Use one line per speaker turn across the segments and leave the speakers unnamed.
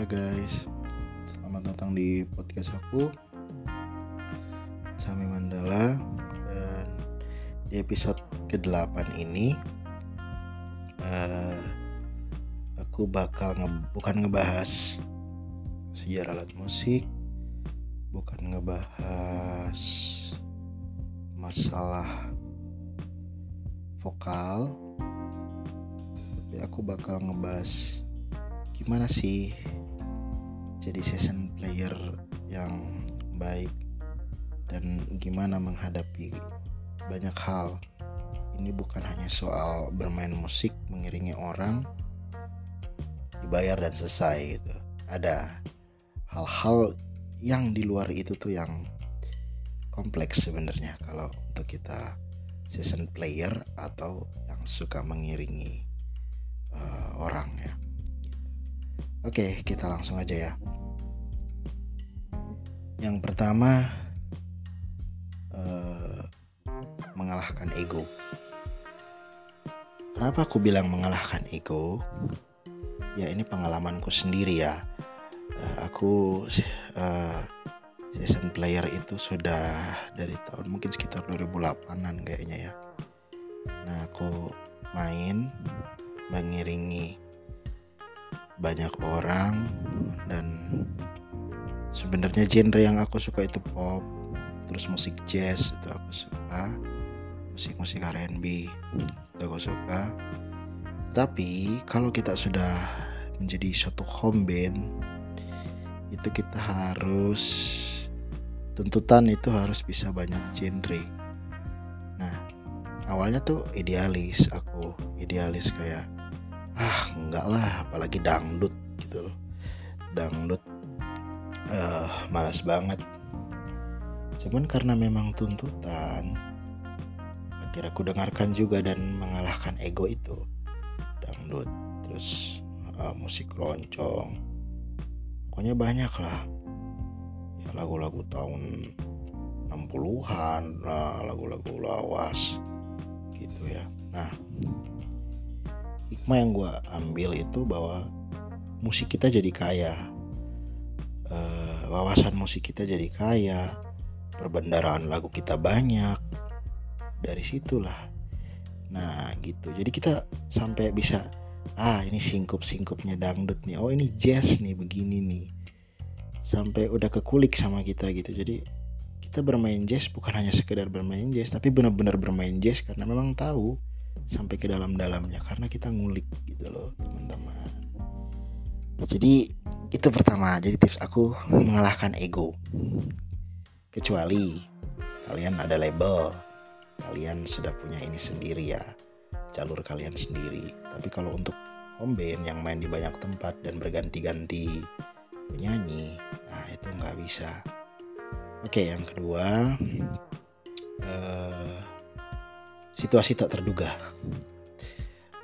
Hai guys, selamat datang di podcast aku Sami Mandala. Dan di episode ke-8 ini uh, Aku bakal nge bukan ngebahas sejarah alat musik Bukan ngebahas masalah vokal Tapi aku bakal ngebahas gimana sih jadi season player yang baik dan gimana menghadapi banyak hal. Ini bukan hanya soal bermain musik mengiringi orang dibayar dan selesai gitu. Ada hal-hal yang di luar itu tuh yang kompleks sebenarnya kalau untuk kita season player atau yang suka mengiringi uh, orang ya Oke, kita langsung aja ya. Yang pertama, uh, mengalahkan ego. Kenapa aku bilang mengalahkan ego? Ya ini pengalamanku sendiri ya. Uh, aku uh, season player itu sudah dari tahun mungkin sekitar 2008an kayaknya ya. Nah aku main mengiringi banyak orang dan sebenarnya genre yang aku suka itu pop terus musik jazz itu aku suka musik-musik R&B itu aku suka. Tapi kalau kita sudah menjadi suatu home band itu kita harus tuntutan itu harus bisa banyak genre. Nah awalnya tuh idealis aku idealis kayak ah enggak lah apalagi dangdut gitu loh. Dangdut uh, malas banget. Cuman karena memang tuntutan akhirnya aku dengarkan juga dan mengalahkan ego itu. Dangdut terus uh, musik roncong pokoknya banyak lah. Ya lagu-lagu tahun 60-an lagu-lagu lawas gitu ya. Nah hikmah yang gue ambil itu bahwa musik kita jadi kaya. Uh, wawasan musik kita jadi kaya perbendaraan lagu kita banyak. Dari situlah. Nah gitu. Jadi kita sampai bisa ah ini singkup singkupnya dangdut nih. Oh ini jazz nih begini nih. Sampai udah kekulik sama kita gitu. Jadi kita bermain jazz bukan hanya sekedar bermain jazz tapi benar-benar bermain jazz karena memang tahu sampai ke dalam-dalamnya karena kita ngulik gitu loh teman-teman. Jadi itu pertama. Jadi tips aku mengalahkan ego. Kecuali kalian ada label kalian sudah punya ini sendiri ya jalur kalian sendiri. Tapi kalau untuk home band yang main di banyak tempat dan berganti-ganti penyanyi nah itu nggak bisa. Oke yang kedua uh, situasi tak terduga.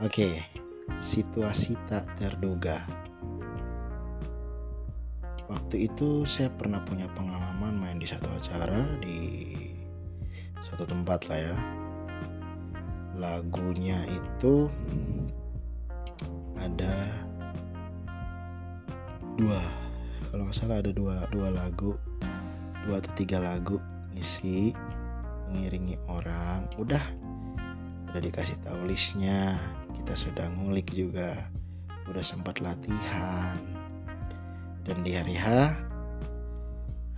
Oke, situasi tak terduga. Waktu itu saya pernah punya pengalaman main di satu acara di satu tempat lah ya. Lagunya itu ada dua, kalau nggak salah ada dua dua lagu, dua atau tiga lagu isi mengiringi orang. Udah udah dikasih tahu listnya kita sudah ngulik juga. Udah sempat latihan. Dan di hari H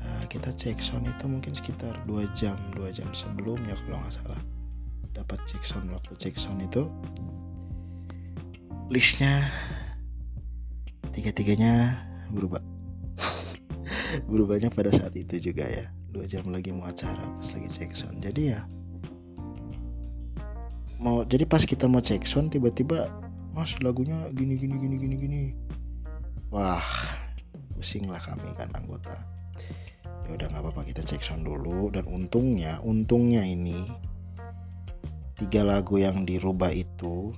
eh, kita cek sound itu mungkin sekitar 2 jam 2 jam sebelumnya kalau nggak salah. Dapat cek sound waktu cek sound itu listnya tiga-tiganya berubah. Berubahnya pada saat itu juga ya. Dua jam lagi mau acara pas lagi cek sound. Jadi ya mau jadi pas kita mau cek sound tiba-tiba mas lagunya gini gini gini gini gini. Wah pusing lah kami kan anggota. Ya udah nggak apa-apa kita cek sound dulu. Dan untungnya untungnya ini tiga lagu yang dirubah itu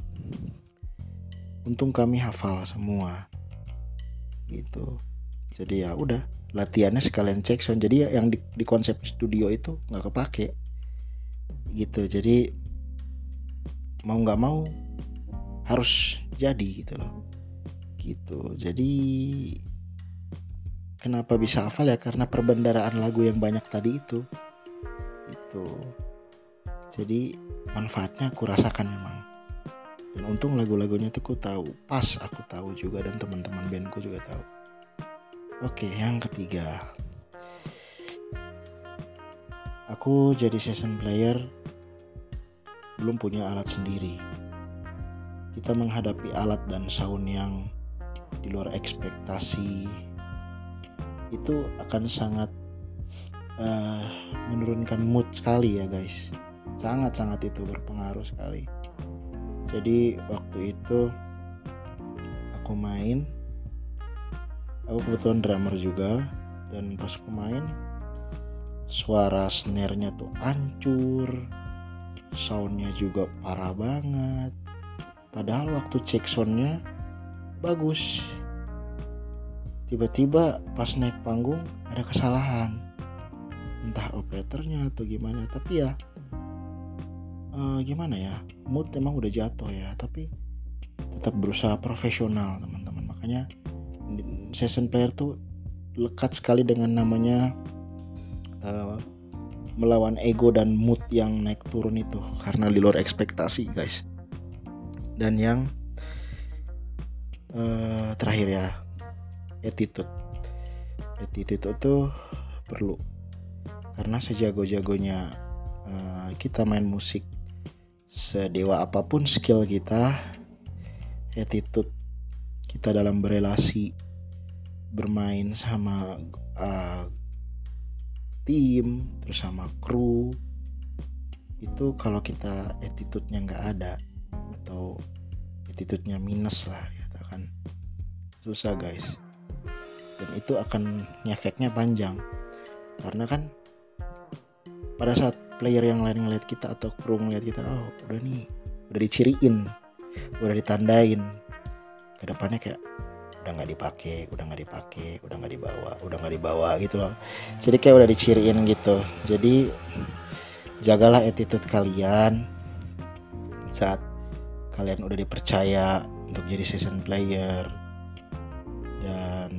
untung kami hafal semua gitu. Jadi ya udah latihannya sekalian cek sound. Jadi ya yang di, di konsep studio itu nggak kepake gitu. Jadi mau nggak mau harus jadi gitu loh. Gitu. Jadi kenapa bisa hafal ya? Karena perbendaraan lagu yang banyak tadi itu. Itu jadi manfaatnya aku rasakan memang. Dan untung lagu-lagunya tuh aku tahu. Pas aku tahu juga dan teman-teman bandku juga tahu. Oke yang ketiga. Aku jadi session player belum punya alat sendiri. Kita menghadapi alat dan sound yang di luar ekspektasi itu akan sangat uh, menurunkan mood sekali ya guys. Sangat-sangat itu berpengaruh sekali. Jadi waktu itu aku main aku kebetulan drummer juga dan pas aku main suara snare-nya tuh hancur soundnya juga parah banget. Padahal waktu cek soundnya bagus. Tiba-tiba pas naik panggung ada kesalahan. Entah operatornya atau gimana tapi ya uh, gimana ya mood emang udah jatuh ya. Tapi tetap berusaha profesional teman-teman. Makanya session player tuh lekat sekali dengan namanya uh, melawan ego dan mood yang naik turun itu karena di luar ekspektasi guys. Dan yang uh, terakhir ya attitude. Attitude itu perlu. Karena sejago-jagonya uh, kita main musik sedewa apa pun skill kita attitude kita dalam berelasi bermain sama uh, tim terus sama kru. Itu kalau kita attitude-nya nggak ada atau attitude-nya minus lah dikatakan. Susah guys. Dan itu akan ngefeknya panjang. Karena kan pada saat player yang lain ngeliat kita atau kru ngeliat kita oh udah nih udah diciriin udah ditandain. Ke depannya kayak udah nggak dipakai udah nggak dipakai udah nggak dibawa udah nggak dibawa gitu loh. Jadi kayak udah diciriin gitu. Jadi jagalah attitude kalian saat kalian udah dipercaya untuk jadi season player. Dan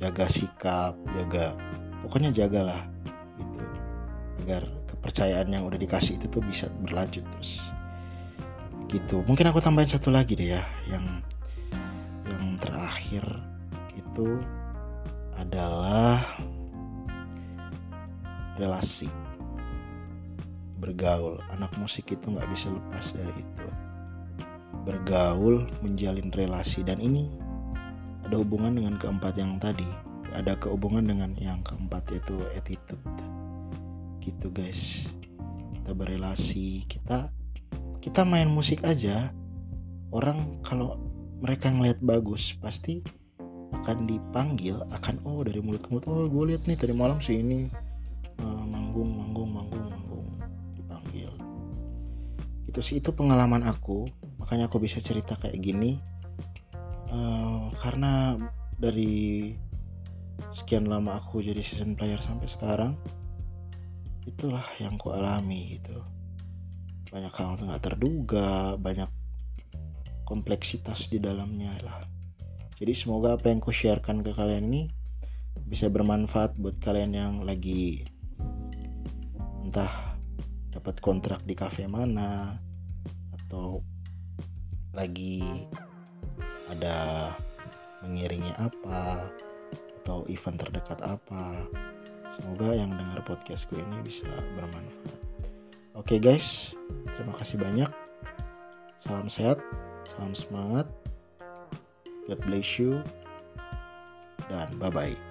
jaga sikap jaga pokoknya jagalah gitu. Agar kepercayaan yang udah dikasih itu tuh bisa berlanjut terus. Gitu. Mungkin aku tambahin satu lagi deh ya yang terakhir itu adalah relasi. Bergaul. Anak musik itu nggak bisa lepas dari itu. Bergaul menjalin relasi. Dan ini ada hubungan dengan keempat yang tadi. Ada kehubungan dengan yang keempat yaitu attitude. Gitu guys. Kita berelasi kita kita main musik aja. Orang kalau mereka ngeliat bagus pasti akan dipanggil akan oh dari mulut ke mulut oh gue lihat nih tadi malam sih ini uh, manggung manggung manggung manggung dipanggil. Itu sih itu pengalaman aku. Makanya aku bisa cerita kayak gini uh, karena dari sekian lama aku jadi season player sampai sekarang itulah yang ku alami gitu. Banyak hal nggak terduga banyak kompleksitas di dalamnya lah. Jadi semoga apa yang ku sharekan ke kalian ini bisa bermanfaat buat kalian yang lagi entah dapat kontrak di cafe mana atau lagi ada mengiringi apa atau event terdekat apa. Semoga yang dengar podcastku ini bisa bermanfaat. Oke okay guys. Terima kasih banyak. Salam sehat Salam semangat. God bless you. Dan bye-bye.